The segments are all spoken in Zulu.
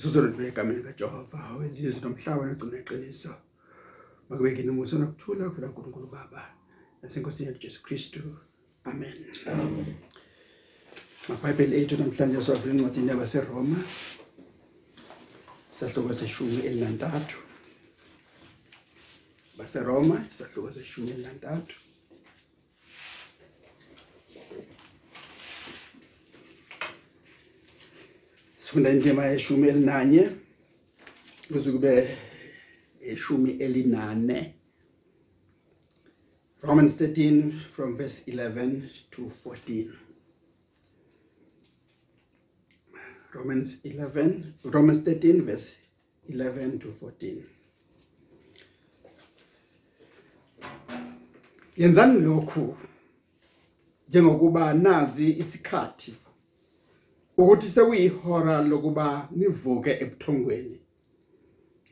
Sizoluvela egameni kaJehova wenza izwi nomhlaba nogcina iqiniso. Makube kini umusa nokuthula kuvela kuNkulunkulu Baba nasenkosini yethu Jesu Kristu. Amen. Amen. MaBhayibheli ethu namhlanje siwavula incwadi yabaseRoma. Sahluko seshumi elinantathu. baseRoma isahluko seshumi elinantathu. Sifunda indima yeshumi elinanye kuze kube ishumi elinane. Romans 13 from verse 11 to 14. Romans 11 Romans 13 verse 11 to 14. Yenzani lokhu njengokuba nazi isikhathi ukuthi sekuyihora lokuba nivuke ebuthongweni.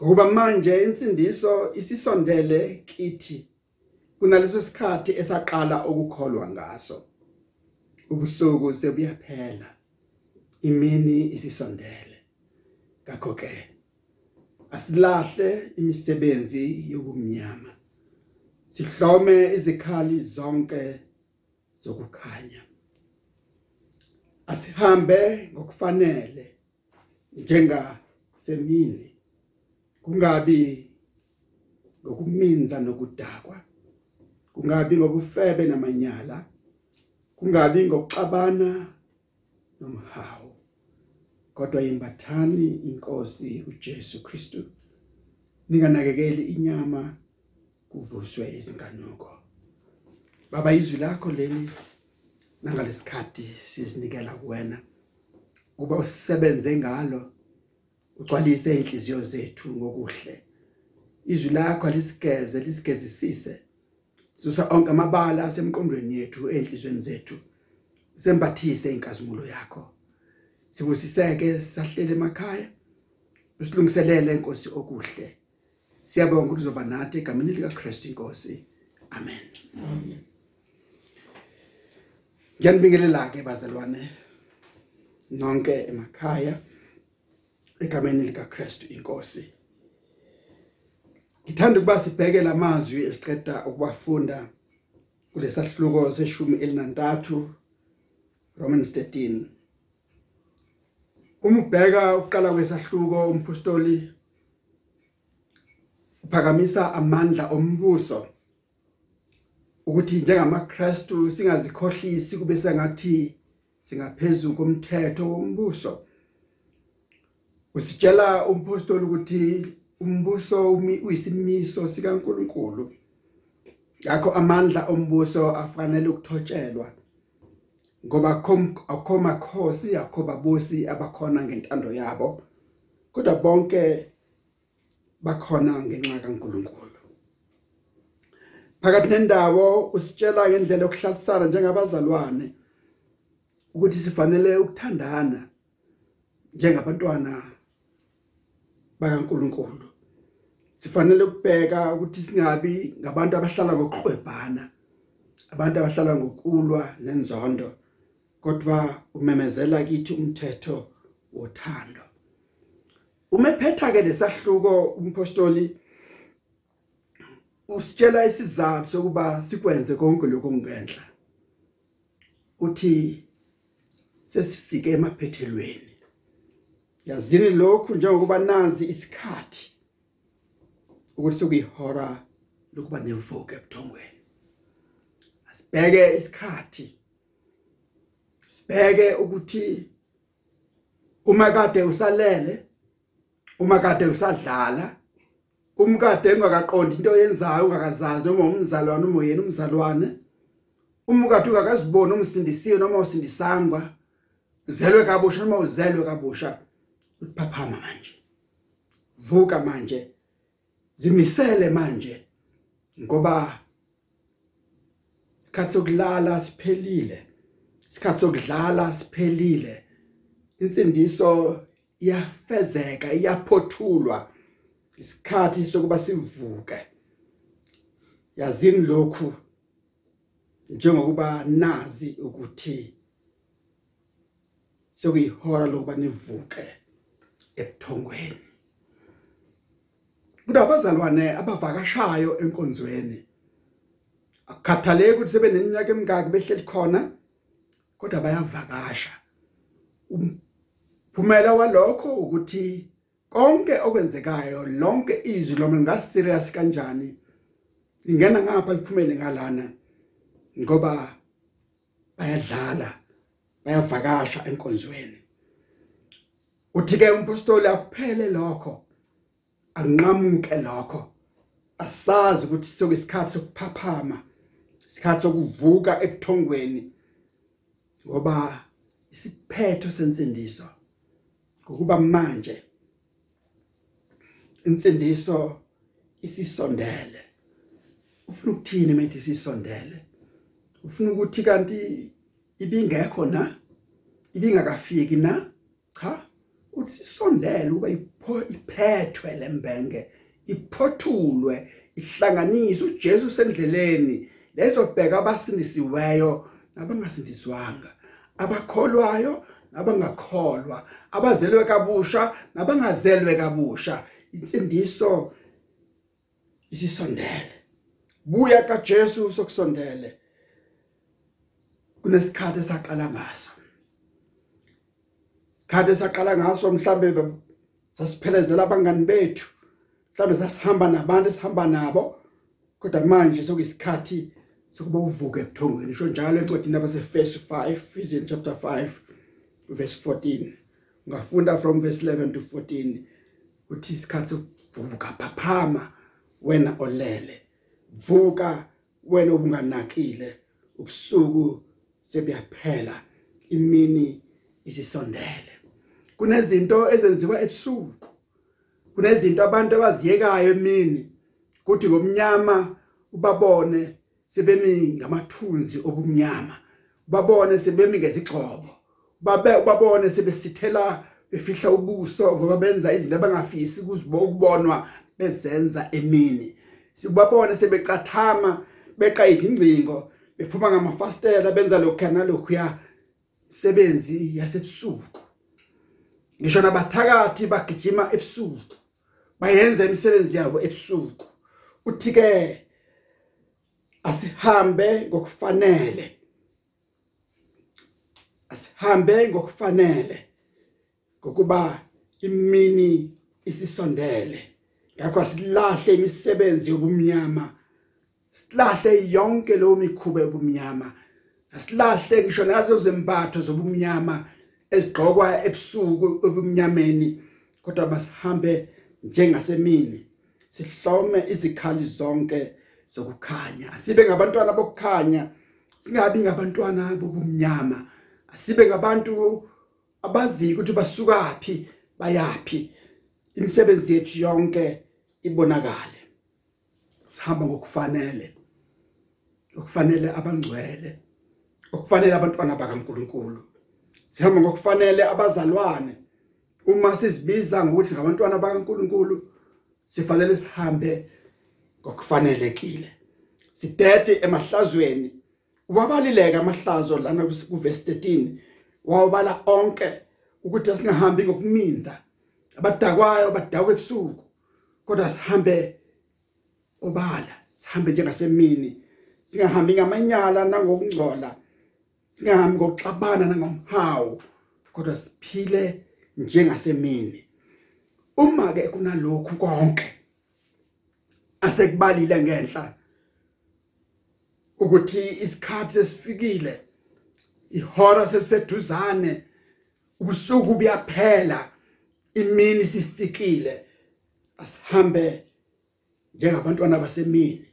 Ngoba manje insindiso isisondele kithi kunaleso sikhathi esaqala ukukholwa ngaso. Ubusuku sebuyaphela imini isisondele. Ngakho ke asilahle imisebenzi yokumnyama. Sihlome izikhali zonke zokukhanya. Asihambe ngokufanele njenga semini. Kungabi ngokuminza nokudakwa. Kungabi ngobufebe namanyala. Kungabi ngokuxabana nomhawu. Kodwa imbathani inkosi uJesu Kristu. Ninganakekeli inyama kuvuswe izinkanuko baba izwi lakho leli nangalesikhathi sisinikela kuwena kuba usebenze ngalo ugcwalise inhliziyo zethu ngokuhle. Izwi lakho alisigeze lisigezisise susa onke amabala asemqondweni yethu enhlizweni zethu. Sembathise inkazimulo yakho. Sibusiseke sahlele emakhaya. Usilungiselele inkosi okuhle. Siyabonga ukuthi uzoba nathi egameni lika Christ inkosi. Amen. Amen. Ngiyanibingelela ke bazalwane. Nonke emakhaya egameni lika Christ inkosi. Ngithanda ukuba sibheke lamazwi esiqeda ukubafunda kulesahluko seshumi elinantathu Romans 13 Uma ubheka uqala kwesahluko umpostoli uphakamisa amandla ombuso. Ukuthi njengamaKristu singazikhohlisi kube sengathi singaphezulu komthetho wombuso. Usitshela umpostoli ukuthi umbuso uyisimiso sikaNkuluNkulu. Yakho amandla ombuso afanele ukuthotshelwa ngoba akho makhosi akho babusi abakhona ngentando yabo kodwa bonke bakhona ngenxa kaNkuluNkulu. Phakathi nendawo usitshela ngendlela yokuhlalisana njengabazalwane ukuthi sifanele ukuthandana njengabantwana bakaNkuluNkulu. Sifanele ukubheka ukuthi singabi ngabantu abahlala ngokuhlwebhana abantu abahlala ngokulwa nenzondo kodwa umemezela kithi umthetho wothando. Umephetha ke lesahluko umpostoli usitshela isizathu sokuba sikwenze konke lokho kungenhla uthi sesifike emaphethelweni. Yazini lokhu njengokuba nazi isikhathi ukuthi sokuyihora lokuba nevuke ebuthongweni. Asibheke isikhathi. Sibheke ukuthi uma kade usalele uma kade usadlala umkade ungakaqondi into oyenzayo ungakazazi noma umzalwane uma yena umzalwane. Umkade ungakazibona umsindisiwe noma usindisangwa. Uzelwe kabusha noma uzelwe kabusha. Uphaphama manje. Vuka manje. Zimisele manje. Ngoba isikhathi sokulala siphelile. Isikhathi sokudlala siphelile. Insindiso iyafezeka iyaphothulwa. Isikhathi sokuba sivuke. Yazini lokhu? Njengokuba nazi ukuthi sokuyihora lokuba nivuke ebuthongweni. Kunabazalwane abavakashayo enkonzweni akukhathaleki ukuthi sebeneminyaka emingaki behleli khona kodwa bayavakasha. Umphumela walokho ukuthi konke okwenzekayo lonke izwi loma lingaserious kanjani lingena ngapha liphumele ngalana ngoba bayadlala bayavakasha enkonzweni. Uthi ke umpostoli akuphele lokho anqamuke lokho asazi ukuthi sokuyisikhathi sokuphaphama isikhathi sokuvuka ebuthongweni ngoba isiphetho sensindiso ngokuba manje insindiso isisondele. Ufuna ukuthini manje isisondele? Ufuna ukuthi kanti ibingekho na? Ibingakafiki na? Cha uthi sisondele uba iphethwe lembenge iphothulwe ihlanganiswe. uJesu sendleleni lezobheka abasindisiweyo nabangasindiswanga abakholwayo nabangakholwa abazelwe kabusha nabangazelwe kabusha. Insindiso isisondele buya kaJesu sokusondele kunesikhathi esaqala ngaso. Isikhathi esaqala ngaso mhlambe sasiphelezela abangani bethu mhlambe sasihamba nabantu esihamba nabo. Kodwa manje sokuyisikhathi sokuba uvuke ebuthongweni isho njalo encwadini abase verse 5 Ephesians chapter 5 verse 14 ungafunda from verse 11 to 14 uthi isikhathi sokuvuka phaphama wena olele. Vuka wena obunganakile. Ubusuku sebuyaphela imini isisondele. Kunezinto ezenziwa ebusuku. Kunezinto abantu abaziyekayo emini. Kuthi ngomnyama ubabone sebemi ngamathunzi obumnyama. Babone sebemi ngezigxobo. Babe babone sebesithela befihla ubuso ngoba benza izinto abangafisi ukuzibonwa bezenza emini. Sibabone sebecathama beqa izingcingo bephuma ngamafastela benza lokhu nalokhu ya sebenzi yasebusuku. Ngisho nabathakathi bagijima ebusuku bayenza imisebenzi yabo ebusuku. Uthi ke asihambe ngokufanele asihambe ngokufanele. Ngokuba imini isisondele. Ngakho asilahle imisebenzi yobumnyama silahle yonke lo mikhuba yobumnyama. Asilahle ngisho nazo zembatho zobumnyama ezigqokwa ebusuku obumnyameni kodwa basihambe njengasemini sihlome izikhali zonke zokukhanya. Asibe ngabantwana bokukhanya singabi ngabantwana bobumnyama. Asibe ngabantu abazi ukuthi basukaphi bayapi imisebenzi yethu yonke ibonakale. Sihamba ngokufanele. Okufanele abangcwele. Okufanele abantwana bakaNkuluNkulu. Sihamba ngokufanele abazalwane. Uma sizibiza ngokuthi ngabantwana bakaNkuluNkulu sifanele sihambe ngokufanelekile. Sidede emahlazweni. Wabalileka amahlazo lana ku verse 13 wawabala onke ukuthi asingahambi ngokuminza. Abadakwayo badakwe ebusuku kodwa sihambe obala sihambe njengasemini singahambi ngamanyala nangokungcola singahambi ngokuxabana nangomhawu kodwa siphile njengasemini uma ke kunalokhu konke asekubalile ngenhla ukuthi isikhathi sesifikile ihora seliseduzane ubusuku buyaphela imini sifikile. Asihambe njengabantwana basemini.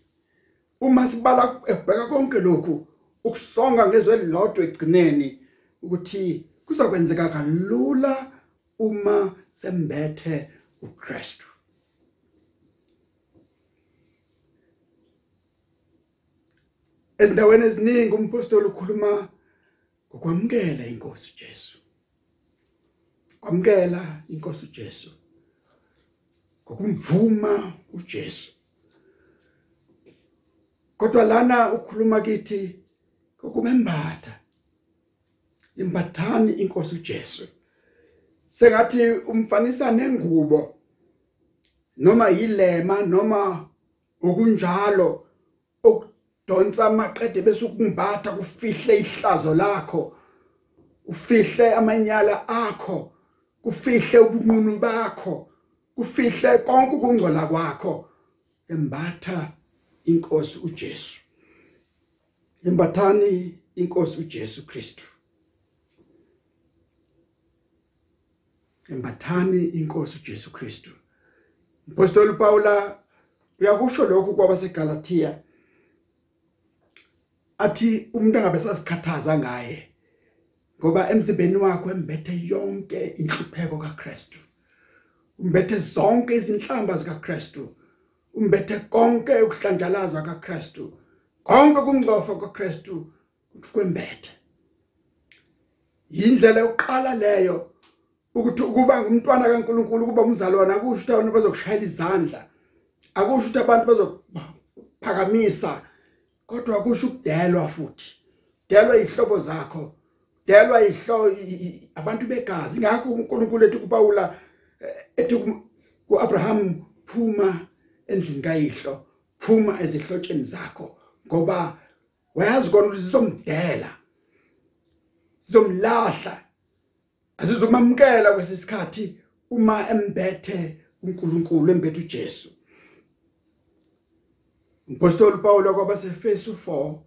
Uma sibala ebheka konke lokhu ukusonga ngezwe lodwa egcineni ukuthi kuzokwenzeka kalula uma sembethe uKristu. Ezindaweni eziningi umpostoli ukhuluma ngokwamkela inkosi Jesu. Kwamkela inkosi uJesu. Ngokumvuma uJesu. Kodwa lana ukhuluma kithi ngokumembatha. Imbathani inkosi uJesu. sengathi umfanisa nengubo noma yilema noma okunjalo okudonsa amaqede bese ukumbatha kufihle ihlazo lakho. Ufihle amanyala akho. Kufihle ubunqunu bakho. Kufihle konke ukungcola kwakho. Embatha inkosi uJesu. Embathani inkosi uJesu Kristu. Embathani inkosi uJesu Kristu. Apostoli Paula uyakusho lokhu kwabaseGalatia? Athi umuntu angabe sasikhathaza ngaye ngoba emzimbeni wakho embethe yonke inhlupheko kaKristu. Umbethe zonke izinhlamba zikaKristu. Umbethe konke ukuhlanjalaza kaKristu. Konke kungcofa kaKristu kwembethe. Indlela yokuqala leyo ukuthi ukuba ngumntwana kaNkuluNkulu kuba umzalwane akusho ukuthi abantu bazokushayela izandla akusho ukuthi abantu bazophakamisa kodwa kusho ukudelwa futhi. Delwa izihlobo zakho. Delwa ihlo abantu begazi. Ngakho uNkulunkulu ethi kuPaula ethi kuAbraham phuma endlini kayihlo. Phuma ezihlotsheni zakho. Ngoba wayazi kona ukuthi sizomdela sizomlahla azizomamkela kwesisikhathi uma embethe uNkulunkulu embethe uJesu. Apostoli Paul kwabasefesu 4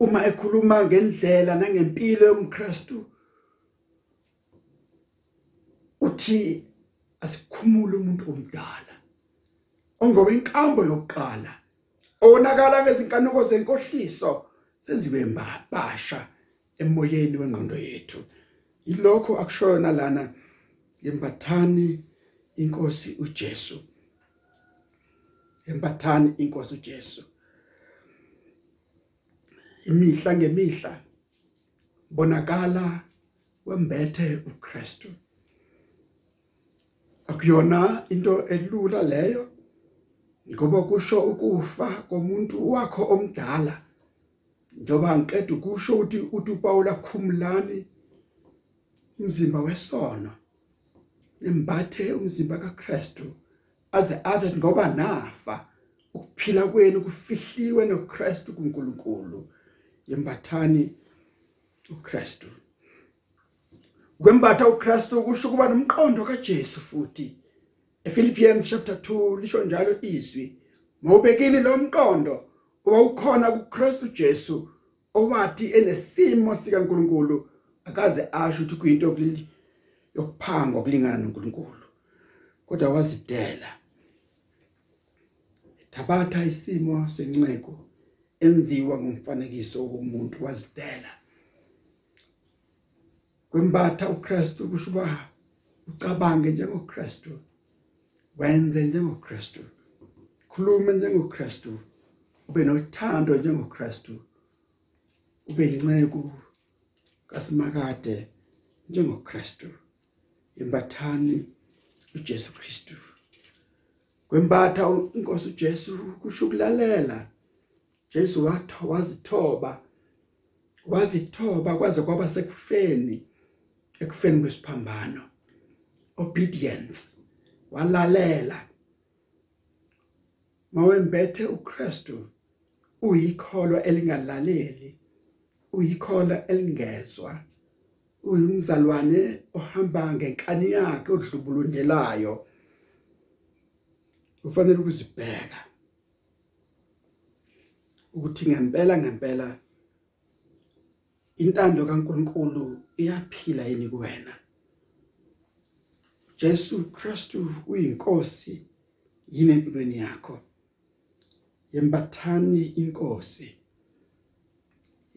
uma ekhuluma ngendlela nangempilo yomKristu uthi asikhumule umuntu omdala ongoba inkambo yokuqala onakala ngezinkanuko zenkohliso senziwe mbasha emoyeni wengqondo yethu. Yilokho akushona lana yembathani inkosi uJesu. Yembathani inkosi uJesu. Imihla ngemihla bonakala wembethe uKristu. Akuyona into elula leyo ngoba kusho ukufa komuntu wakho omdala. Njoba ngiqeda ukusho ukuthi uthi uPaul akhumulani umzimba wesono imbathe umzimba kaKristu. Aze athi ngoba nafa ukuphila kwenu kufihliwe noKristu kuNkulunkulu. Yembathani uKristu. Kwembatha uKristu kusho kuba nomqondo kaJesu futhi. ePhilippians chapter 2 lisho njalo izwi mawubekini lo mqondo owawukhona kuKristu Jesu owathi enesimo sikaNkuluNkulu akaze asho ukuthi kuyinto yokulili yokuphanga okulingana noNkulunkulu. Kodwa wazidela. Thabatha isimo senceko enziwa ngumfanekiso womuntu wazidela. Kwembatha uKristu kushuba ucabange njengoKristu wenze njengoKristu khulume njengoKristu ube nothando njengoKristu ube inceku kasimakade njengoKristu. Imbathani uJesu Kristu. Kwembatha inkosi uJesu kusho ukulalela. Jesu watho wazithoba wazithoba kwaze kwaba sekufeni ekufeni kwesiphambano. Obedience walalela. Mawembethe uKristu uyikholwa elingalaleli uyikholwa elingezwa uyumzalwane ohamba ngenkani yakhe odlubulundelayo. Ufanele ukuzibheka. Ukuthi ngempela ngempela intando kaNkuluNkulu iyaphila yini kuwena? Jesu Kristu uyinkosi yini empilweni yakho? Yembathani inkosi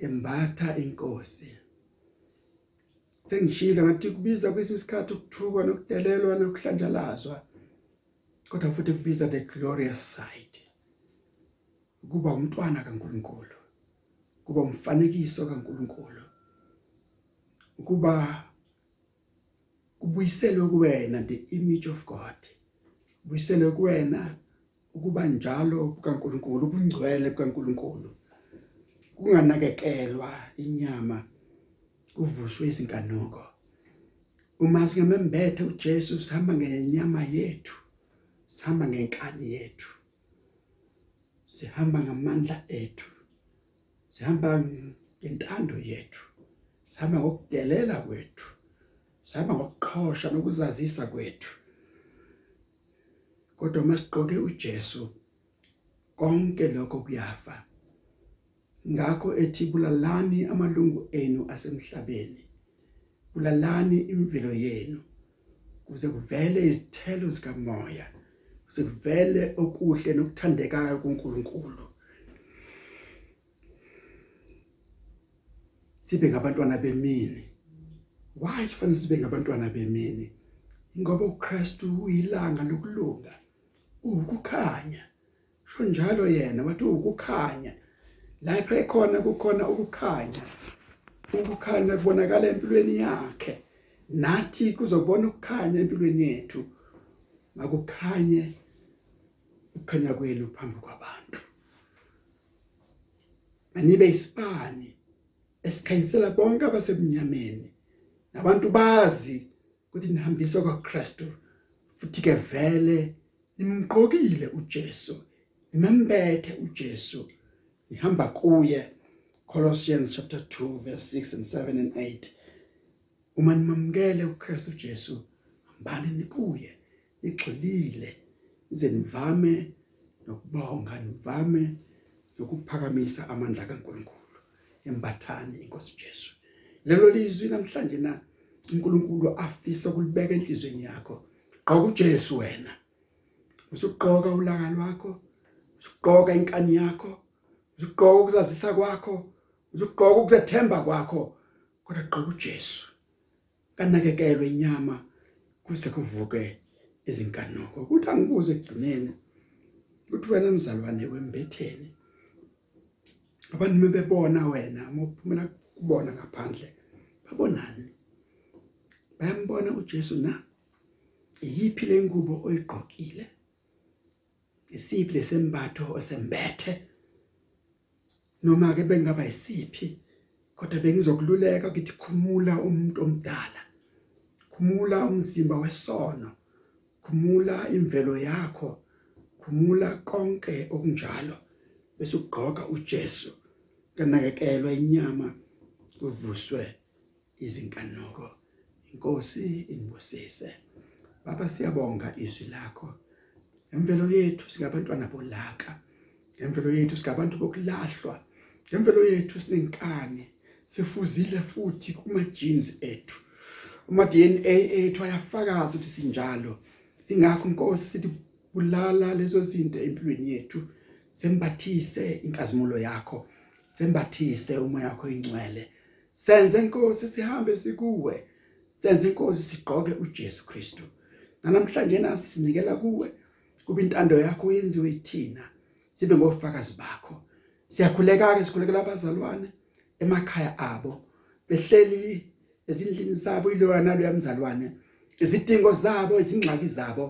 yembatha inkosi. Sengishilo ngathi kubiza kwesisikhathi ukuthuka nokudelelwa nokuhlanjalazwa. Kodwa futhi kubiza the glorious side. Kuba umntwana kaNkuluNkulu kuba umfanekiso kaNkuluNkulu kuba kubuyiselwe kuwena the image of God buyiselwe kuwena ukuba njalo kaNkuluNkulu ubungcwele kaNkuluNkulu kunganakekelwa inyama kuvuswe izinkanuko. Uma singamembethe uJesu sihamba ngenyama yethu sihamba ngenkani yethu. Sihamba ngamandla ethu. Sihamba ngentando yethu. Sihamba ngokudelela kwethu. Sihamba ngokuqhosha nokuzazisa kwethu. Kodwa masiqoke uJesu konke lokho kuyafa. Ngakho ethi bulalani amalungu enu asemhlabeni. Bulalani imvelo yenu kuze kuvele izithelo zikamoya. Kuvele okuhle nokuthandekayo kuNkulunkulu. Sibe ngabantwana bemini. Why kufanele sibe ngabantwana bemini? Ngoba uKristu uyilanga lokulunga ukukhanya sho njalo yena wathi ukukhanya lapha ekhona kukhona ukukhanya ukukhanya kubonakala empilweni yakhe. Nathi kuzobona ukukhanya empilweni yethu makukhanye ukukhanya kwenu phambi kwabantu. Manibe isipani esikhanyisela bonke abasemnyameni. Nabantu bazi ukuthi nihambisa kwaKristu futhi ke vele nimqokile uJesu nimembethe uJesu. Nihamba kuye Colossians chapter 2 verse 6 and 7 and 8 uma nimamkele uKristu Jesu hambani nikuye igxilile ize nivame nokubonga nivame nokuphakamisa amandla kaNkulunkulu. Embathani inkosi Jesu. Lelo lizwi namhlanje na uNkulunkulu afisa ukulibeka enhlizweni yakho. Gqoka uJesu wena. Usugqoka ulaka lwakho. Usugqoka inkani yakho. Usugqoka ukuzazisa kwakho. Usugqoka ukuzethemba kwakho. Kodwa gqoka uJesu. Kanakekelwe inyama kuze kuvuke izinkanuko ukuthi angibuze egcineni ukuthi wena mzalwane wembetheni abantu mebebona wena mophumela kubona ngaphandle babonani? Bayambona uJesu na? Iyiphi lengubo oyigqokile? Isiphi lesembatho osembethe? Noma ke bengaba isiphi? Kodwa bengizokululeka ukuthi khumula umuntu omdala khumula umzimba wesono. Khumula imvelo yakho. Khumula konke okunjalo. Bese ugqoka uJesu. Kanakekelwa inyama kuvuswe izinkanuko inkosi inibusise baba siyabonga izwi lakho. Emvelo yethu singabantwana bolaka. Emvelo yethu singabantu bokulahlwa. Emvelo yethu sinenkani. Sifuzile futhi kuma genes ethu uma DNA ethu ayafakaza ukuthi sinjalo. Ingakho inkosi sithi bulala lezo zinto empilweni yethu sembathise inkazimulo yakho sembathise umoya wakho ingcwele senze inkosi sihambe sikuwe senze inkosi sigqoke uJesu Kristu. Namhlanje nasi sinikela kuwe kuba intando yakho yenziwe ithina sibe ngofakazi bakho. Siyakhuleka ke sikhulekela abazalwane emakhaya abo behleli ezindlini zabo iloya nalo yamzalwane. Izidingo zabo izingxaki zabo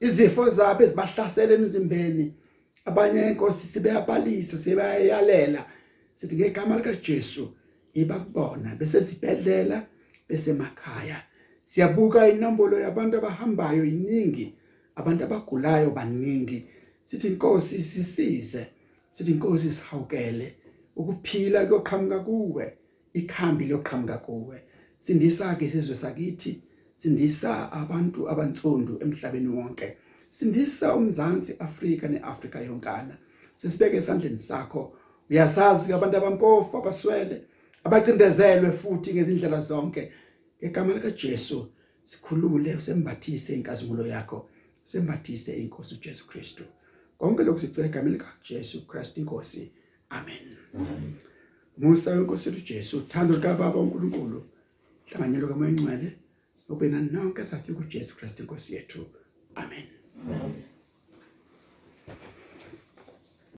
izifo zabo ezibahlasela emzimbeni. Abanye inkosi sibeyabalisa sibeyayalela sithi ngegama lika Jesu ibakubona bese sibhedlela bese emakhaya siyabuka inombolo yabantu abahambayo iningi abantu abagulayo baningi. Sithi inkosi sisize. Sithi inkosi sihawukele. Ukuphila koqhamuka kuwe ikhambi loqhamuka kuwe. Sindisa ke isizwe sakithi sindisa abantu abantsundu emhlabeni wonke. Sindisa umzansi Afrika neAfrika yonkana. Sisibeke esandleni sakho. Uyasazi abantu abampofu abaswele abacindezelwe futhi ngezindlela zonke. Ngegama lika Jesu sikhulule usembathise inkazimulo yakho. Sembathise inkosi uJesu Kristu. Konke lokhu sicela egameni lika Jesu Christ inkosi. Amen. Musa wenkosi yethu Jesu uthando lika Baba uNkulunkulu hlanganyelo kamoya ngcwele ube nani nonke safika uJesu Christ inkosi yethu amen, amen.